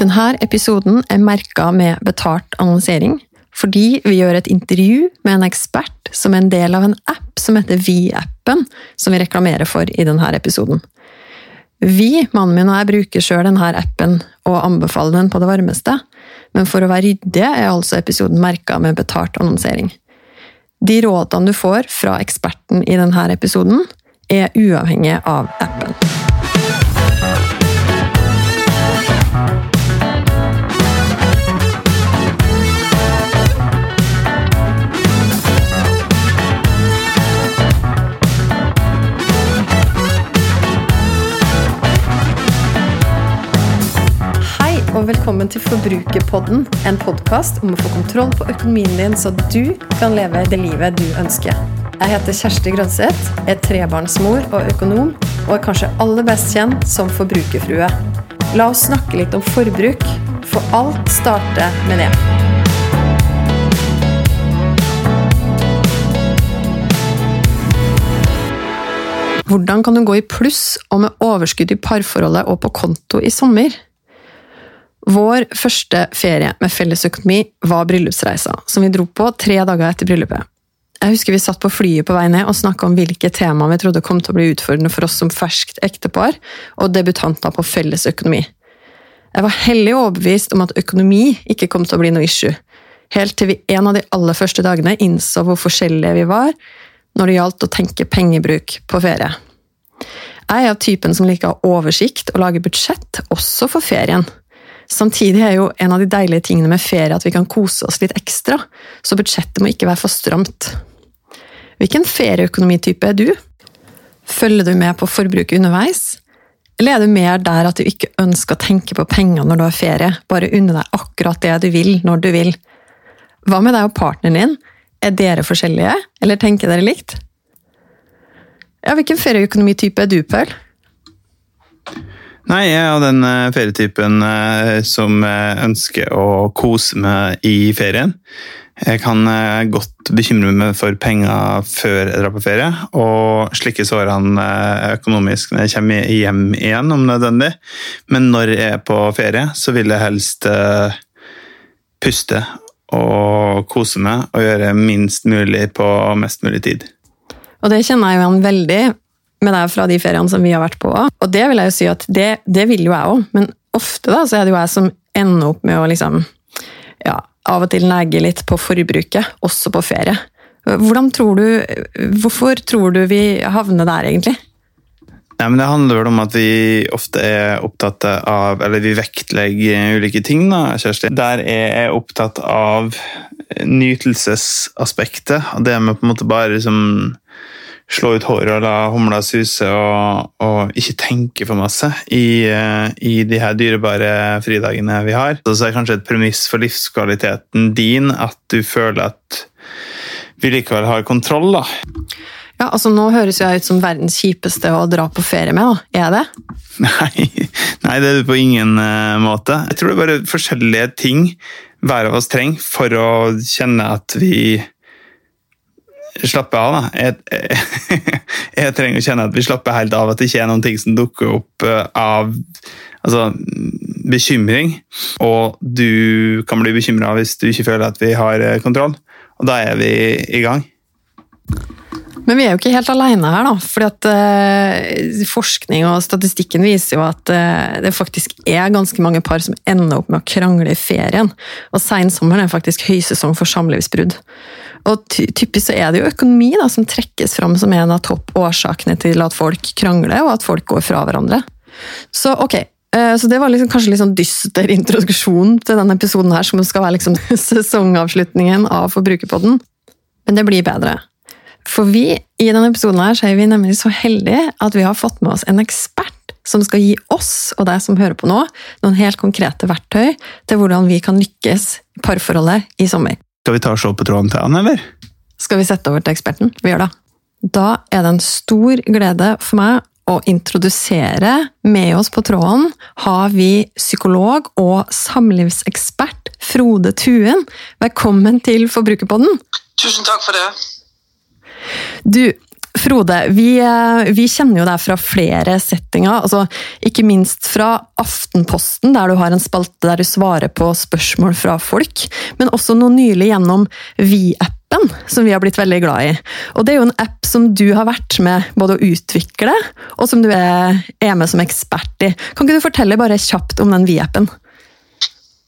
Denne episoden er merka med betalt annonsering, fordi vi gjør et intervju med en ekspert som er en del av en app som heter Vi-appen, som vi reklamerer for i denne episoden. Vi, mannen min og jeg, bruker sjøl denne appen og anbefaler den på det varmeste, men for å være ryddige er altså episoden merka med betalt annonsering. De rådene du får fra eksperten i denne episoden, er uavhengige av appen. Og velkommen til Forbrukerpodden, en podkast om å få kontroll på økonomien din, så du kan leve det livet du ønsker. Jeg heter Kjersti Grønseth, er trebarnsmor og økonom, og er kanskje aller best kjent som forbrukerfrue. La oss snakke litt om forbruk, for alt starter med det. Hvordan kan du gå i pluss og med overskudd i parforholdet og på konto i sommer? Vår første ferie med fellesøkonomi var bryllupsreisa, som vi dro på tre dager etter bryllupet. Jeg husker vi satt på flyet på vei ned og snakka om hvilke temaer vi trodde kom til å bli utfordrende for oss som ferskt ektepar og debutanter på fellesøkonomi. Jeg var hellig overbevist om at økonomi ikke kom til å bli noe issue, helt til vi en av de aller første dagene innså hvor forskjellige vi var når det gjaldt å tenke pengebruk på ferie. Jeg er av typen som liker å ha oversikt og lage budsjett, også for ferien. Samtidig er jo en av de deilige tingene med ferie at vi kan kose oss litt ekstra, så budsjettet må ikke være for stramt. Hvilken ferieøkonomitype er du? Følger du med på forbruket underveis? Eller er du mer der at du ikke ønsker å tenke på penger når du har ferie, bare unne deg akkurat det du vil, når du vil? Hva med deg og partneren din? Er dere forskjellige, eller tenker dere likt? Ja, hvilken ferieøkonomitype er du, Paul? Nei, jeg er den eh, ferietypen eh, som eh, ønsker å kose meg i ferien. Jeg kan godt bekymre meg for penger før jeg drar på ferie, og slikke sårene økonomisk når jeg kommer hjem igjen, om nødvendig. Men når jeg er på ferie, så vil jeg helst puste og kose meg og gjøre minst mulig på mest mulig tid. Og det kjenner jeg jo igjen veldig med er fra de feriene som vi har vært på. Og det vil jeg jo si at det, det vil jo jeg òg, men ofte da, så er det jo jeg som ender opp med å liksom ja, av og til negge litt på forbruket, også på ferie. Hvordan tror du, Hvorfor tror du vi havner der, egentlig? Nei, men Det handler vel om at vi ofte er opptatt av Eller vi vektlegger ulike ting, da, Kjersti. Der er jeg opptatt av nytelsesaspektet. og Det med på en måte bare liksom slå ut håret og la humla suse og, og ikke tenke for masse i, eh, i de her dyrebare fridagene vi har. Så er det kanskje et premiss for livskvaliteten din at du føler at vi likevel har kontroll, da. Ja, altså Nå høres jeg ut som verdens kjipeste å dra på ferie med, da. Er det? Nei, nei, det er det på ingen uh, måte. Jeg tror det er bare forskjellige ting hver av oss trenger for å kjenne at vi slapper av. da. Jeg, jeg, trenger å kjenne at vi slapper helt av, at det ikke er noen ting som dukker opp uh, av altså, bekymring. Og du kan bli bekymra hvis du ikke føler at vi har uh, kontroll. Og da er vi i gang. Men vi er jo ikke helt alene her, da. fordi at uh, Forskning og statistikken viser jo at det faktisk er ganske mange par som ender opp med å krangle i ferien. Og seinsommeren er faktisk høysesong for samlivsbrudd. Og ty typisk så er det jo økonomi da, som trekkes fram som en av toppårsakene til at folk krangler, og at folk går fra hverandre. Så ok, uh, så det var liksom, kanskje litt sånn dyster introduksjon til denne episoden her, som skal være liksom sesongavslutningen av Forbrukerpodden. Men det blir bedre. For vi i denne episoden her, så er vi nemlig så heldige at vi har fått med oss en ekspert som skal gi oss og deg som hører på nå, noen helt konkrete verktøy til hvordan vi kan lykkes i parforholdet i sommer. Skal vi ta og se på tråden til han, eller? Skal vi sette over til eksperten? Vi gjør det. Da er det en stor glede for meg å introdusere med oss på tråden har vi psykolog og samlivsekspert Frode Tuen. Velkommen til Forbrukerpodden! Tusen takk for det. Du, Frode, vi, eh, vi, kjenner jo deg fra flere settinger. Altså, ikke minst fra Aftenposten, der du har en spalte der du svarer på spørsmål fra folk. Men også nå nylig gjennom Vi-appen, som vi har blitt veldig glad i. Og Det er jo en app som du har vært med både å utvikle, og som du er, er med som ekspert i. Kan ikke du fortelle bare kjapt om den Vi-appen?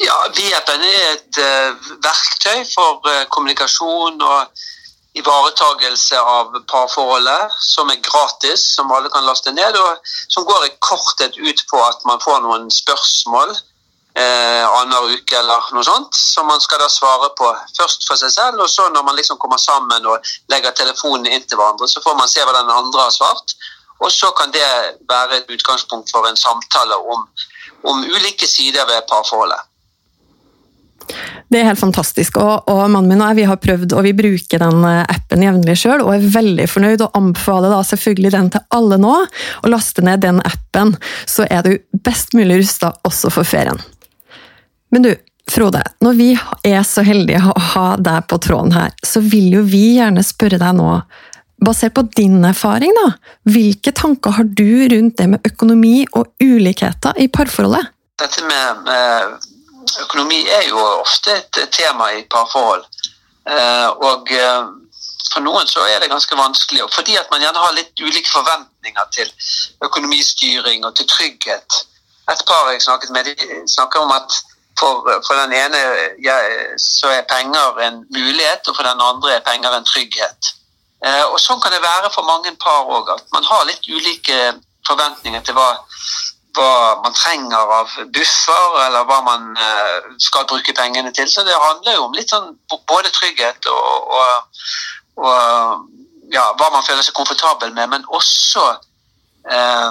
Ja, Vi-appen er et uh, verktøy for uh, kommunikasjon og ivaretagelse av parforholdet, som er gratis, som alle kan laste ned, og som går i korthet ut på at man får noen spørsmål eh, annenhver uke eller noe sånt, som man skal da svare på først for seg selv, og så når man liksom kommer sammen og legger telefonen inn til hverandre, så får man se hva den andre har svart, og så kan det være et utgangspunkt for en samtale om, om ulike sider ved parforholdet. Det er helt fantastisk. Og, og, mannen min og jeg vi har prøvd, og vi bruker den eh, appen jevnlig sjøl, og er veldig fornøyd. Og anbefaler da selvfølgelig den til alle nå. Å laste ned den appen, så er du best mulig rusta også for ferien. Men du, Frode, når vi er så heldige å ha deg på tråden her, så vil jo vi gjerne spørre deg nå, basert på din erfaring, da, hvilke tanker har du rundt det med økonomi og ulikheter i parforholdet? Dette med, med økonomi er jo ofte et tema i parforhold. Eh, og eh, for noen så er det ganske vanskelig, fordi at man gjerne har litt ulike forventninger til økonomistyring og til trygghet. Et par jeg snakket med, de snakker om at for, for den ene ja, så er penger en mulighet, og for den andre er penger en trygghet. Eh, og Sånn kan det være for mange par òg, at man har litt ulike forventninger til hva hva man trenger av buffer, eller hva man eh, skal bruke pengene til. Så det handler jo om litt sånn både trygghet og, og, og ja, hva man føler seg komfortabel med, men også, eh,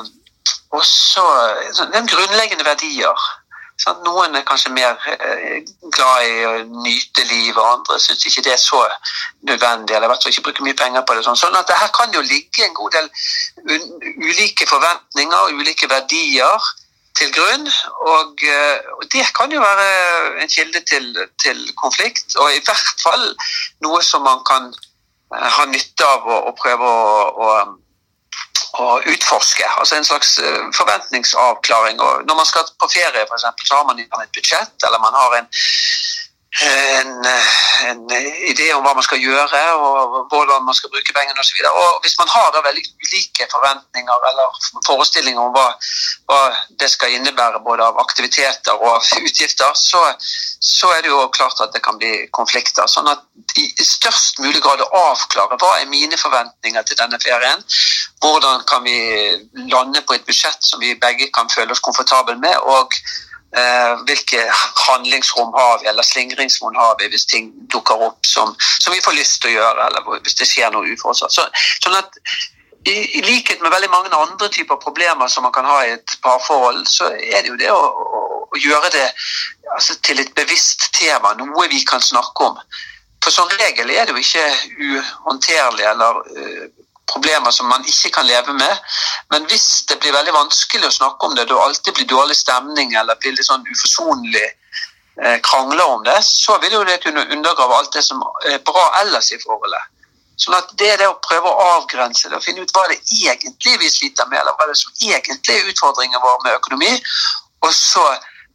også den grunnleggende verdier. Sånn, noen er kanskje mer eh, glad i å nyte livet, andre syns ikke det er så nødvendig. eller hvert fall ikke bruker mye penger på det. Sånn, sånn at Her kan jo ligge en god del ulike forventninger og ulike verdier til grunn. Og, eh, og, det kan jo være en kilde til, til, konflikt, og i hvert fall noe som man kan eh, ha nytte av å, å prøve å, å å utforske. altså En slags eh, forventningsavklaring. og Når man skal på ferie, eksempel, så har man et budsjett, eller man har en en, en, idé om hva man skal gjøre og hvordan man skal bruke pengene osv. Hvis man har da veldig ulike forventninger eller forestillinger om hva, hva, det skal innebære både av aktiviteter og utgifter, så, så, er det jo klart at det kan bli konflikter. Sånn at i størst mulig grad å avklare hva er mine forventninger til denne ferien. Hvordan kan vi lande på et budsjett som vi begge kan føle oss komfortable med. og hvilke handlingsrom har vi, eller slingringsmonn har vi hvis ting dukker opp som, som, vi får lyst til å gjøre, eller hvis det skjer noe uforutsatt. Så, sånn at i, i, likhet med veldig mange andre typer problemer som man kan ha i et parforhold, så er det jo det å, å, å gjøre det altså, til et bevisst tema, noe vi kan snakke om. For som regel er det jo ikke uhåndterlig eller uh, problemer som man ikke kan leve med. Men hvis det blir veldig vanskelig å snakke om det, det alltid blir dårlig stemning eller blir litt sånn uforsonlig eh, krangler om det, så vil jo det kunne undergrave alt det som er bra ellers i forholdet. Sånn at Det er det å prøve å avgrense det og finne ut hva det egentlig vi sliter med, eller hva det som egentlig er utfordringen vår med økonomi, og så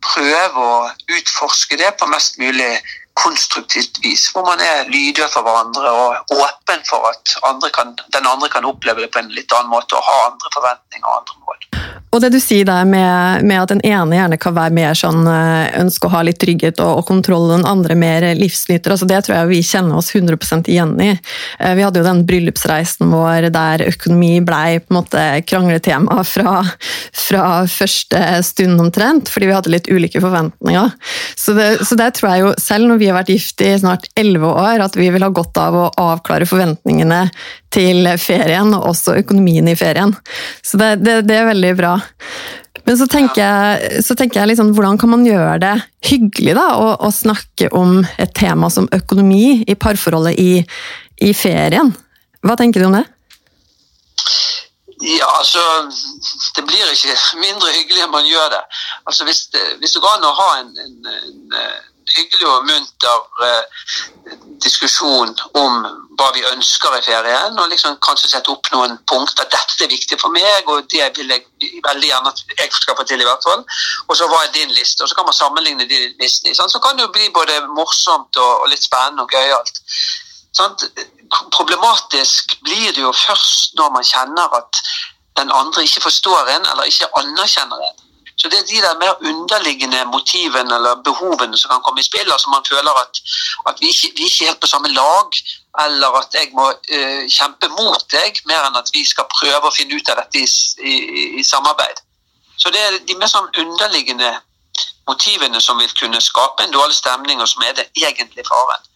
prøve å utforske det på mest mulig konstruktivt vis, hvor man er lydhør for hverandre og åpen for at andre kan, den andre kan oppleve det på en litt annen måte og ha andre forventninger og andre mål. Og det du sier der med, med, at den ene gjerne kan være mer sånn eh, ønske å ha litt trygghet og, og kontroll, den andre mer livsnyter, altså det tror jeg vi kjenner oss 100 igjen i. Eh, vi hadde jo den bryllupsreisen vår der økonomi blei på en måte krangletema fra, fra første stund omtrent, fordi vi hadde litt ulike forventninger. Så det, så det tror jeg jo, selv når vi har vært gift i snart elleve år, at vi vil ha godt av å avklare forventningene til ferien, og også økonomien i ferien. Så det, det, det er veldig bra. Men så tenker jeg, så tenker jeg liksom, hvordan kan man gjøre det hyggelig da, å, å, snakke om et tema som økonomi i parforholdet i, i ferien? Hva tenker du om det? Ja, altså Det blir ikke mindre hyggelig enn man gjør det. Altså Hvis det, hvis det går an å ha en, en, en hyggelig og munter eh, diskusjon om hva vi ønsker i ferien, og liksom kanskje sette opp noen punkter. Dette er viktig for meg, og det vil jeg veldig gjerne at jeg skal få til. i hvert fall. Og så hva er din liste? Og så kan man sammenligne de listene. Sant? Så kan det jo bli både morsomt og, og litt spennende og gøyalt. Problematisk blir det jo først når man kjenner at den andre ikke forstår en, eller ikke anerkjenner en. Så det er de der mer underliggende motivene eller behovene som kan komme i spill. altså Man føler at, at vi, ikke, vi er helt på samme lag, eller at jeg må uh, kjempe mot deg, mer enn at vi skal prøve å finne ut av dette i, i, i samarbeid. Så det er de mer sånn underliggende motivene som vil kunne skape en dårlig stemning, og som er det egentlige faren.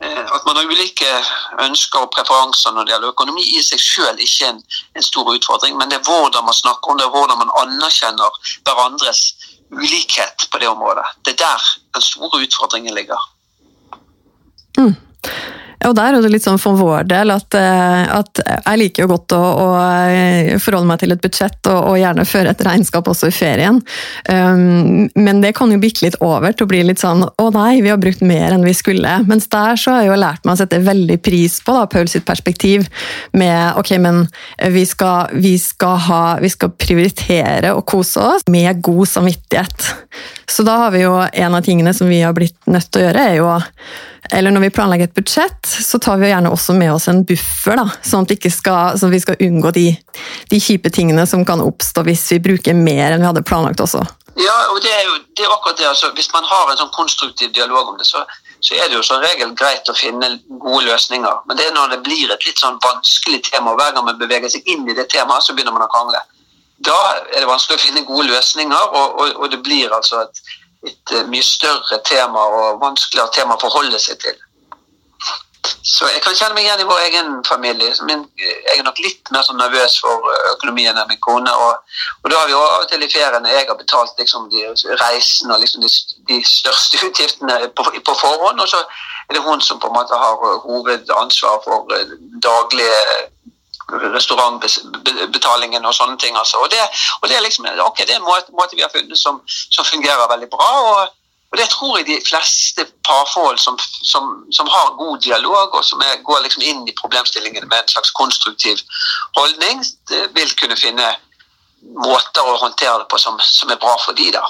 Eh, at man har ulike ønsker og preferanser når det gjelder økonomi, i seg selv ikke en, en, stor utfordring, men det er hvordan man snakker om det, hvordan man anerkjenner hverandres ulikhet på det området. Det er der den store utfordringen ligger. Mm. Og der er det litt sånn for vår del at, eh, at jeg liker jo godt å, å, eh, forholde meg til et budsjett og, og, gjerne føre et regnskap også i ferien. Um, men det kan jo bikke litt over til å bli litt sånn å nei, vi har brukt mer enn vi skulle. Mens der så har jeg jo lært meg å sette veldig pris på da, Paul sitt perspektiv med ok, men vi skal, vi skal, ha, vi skal prioritere og kose oss med god samvittighet. Så da har vi jo en av tingene som vi har blitt nødt til å gjøre, er jo eller når vi planlegger et budsjett, så tar vi gjerne også med oss en buffer, da, sånn at, vi skal, sånn at vi skal unngå de, de, kjipe tingene som kan oppstå hvis vi bruker mer enn vi hadde planlagt også. Ja, og det er jo det er akkurat det. Altså, hvis man har en sånn konstruktiv dialog om det, så, så, er det jo som regel greit å finne gode løsninger. Men det er når det blir et litt sånn vanskelig tema, og hver gang man beveger seg inn i det temaet, så begynner man å krangle. Da er det vanskelig å finne gode løsninger, og, og, og det blir altså et et mye større tema og vanskeligere tema å forholde seg til. Så jeg kan kjenne meg igjen i vår egen familie. Min, jeg er nok litt mer sånn nervøs for eh, økonomien enn min kone. Og, og da har vi jo av og til i feriene jeg har betalt liksom, de reisene og liksom, de, de, største utgiftene på, på, forhånd. Og så er det hun som på en måte har hovedansvar for eh, daglige restaurantbetalingen og sånne ting. Altså. Og, det, og det, er liksom, okay, det er en måte, måte, vi har funnet som, som fungerer veldig bra. og, og det tror jeg de fleste parforhold som, som, som har god dialog, og som er, går liksom inn i problemstillingene med en slags konstruktiv holdning, vil kunne finne måter å håndtere det på som, som er bra for de da.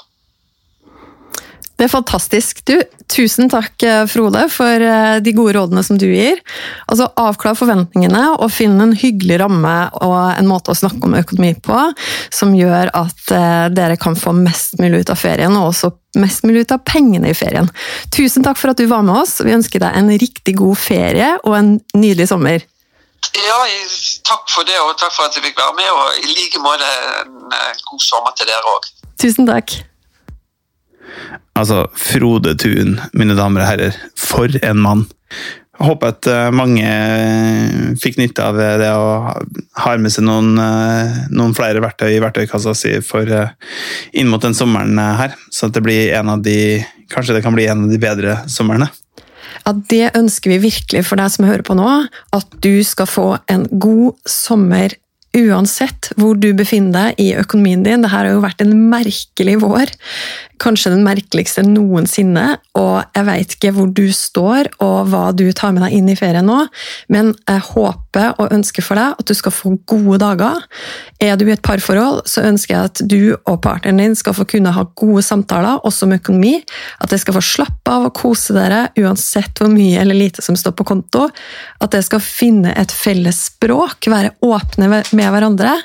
Det er fantastisk. Du, tusen takk, eh, Frode, for eh, de gode rådene som du gir. Altså, Avklar forventningene og finn en hyggelig ramme og en måte å snakke om økonomi på som gjør at eh, dere kan få mest mulig ut av ferien, og også mest mulig ut av pengene i ferien. Tusen takk for at du var med oss. Vi ønsker deg en riktig god ferie og en nydelig sommer. Ja, takk for det, og takk for at jeg fikk være med. Og i like måte en god sommer til dere òg. Tusen takk. Altså, Frode Thun, mine damer og herrer. For en mann! Jeg håper at eh, mange fikk nytte av det og har med seg noen, eh, noen flere verktøy i verktøykassa si for eh, inn mot den sommeren her. Så at det blir en av de Kanskje det kan bli en av de bedre somrene. Ja, Det ønsker vi virkelig for deg som hører på nå. At du skal få en god sommer uansett hvor du befinner deg i økonomien din. Dette har jo vært en merkelig vår kanskje den merkeligste noensinne, og jeg veit ikke hvor du står og hva du tar med deg inn i ferien nå, men jeg håper og ønsker for deg at du skal få gode dager. Er du i et parforhold, så ønsker jeg at du og partneren din skal få kunne ha gode samtaler, også om økonomi. At dere skal få slappe av og kose dere uansett hvor mye eller lite som står på konto. At dere skal finne et felles språk, være åpne med hverandre.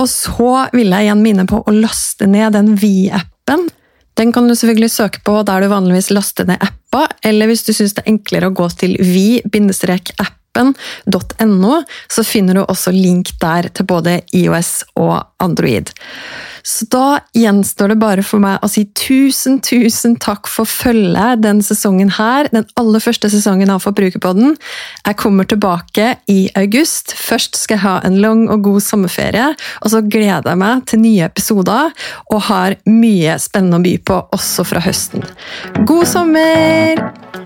Og så vil jeg igjen minne på å laste ned den Vi-appen den kan du selvfølgelig søke på der du vanligvis laster ned appa, eller hvis du syns det er enklere å gå til vi-appen.no, så finner du også link der til både IOS og Android. Så da gjenstår det bare for meg å si tusen, tusen takk for følget denne sesongen her. Den aller første sesongen av Forbrukerpodden. Jeg kommer tilbake i august. Først skal jeg ha en lang og god sommerferie, og så gleder jeg meg til nye episoder og har mye spennende å by på også fra høsten. God sommer!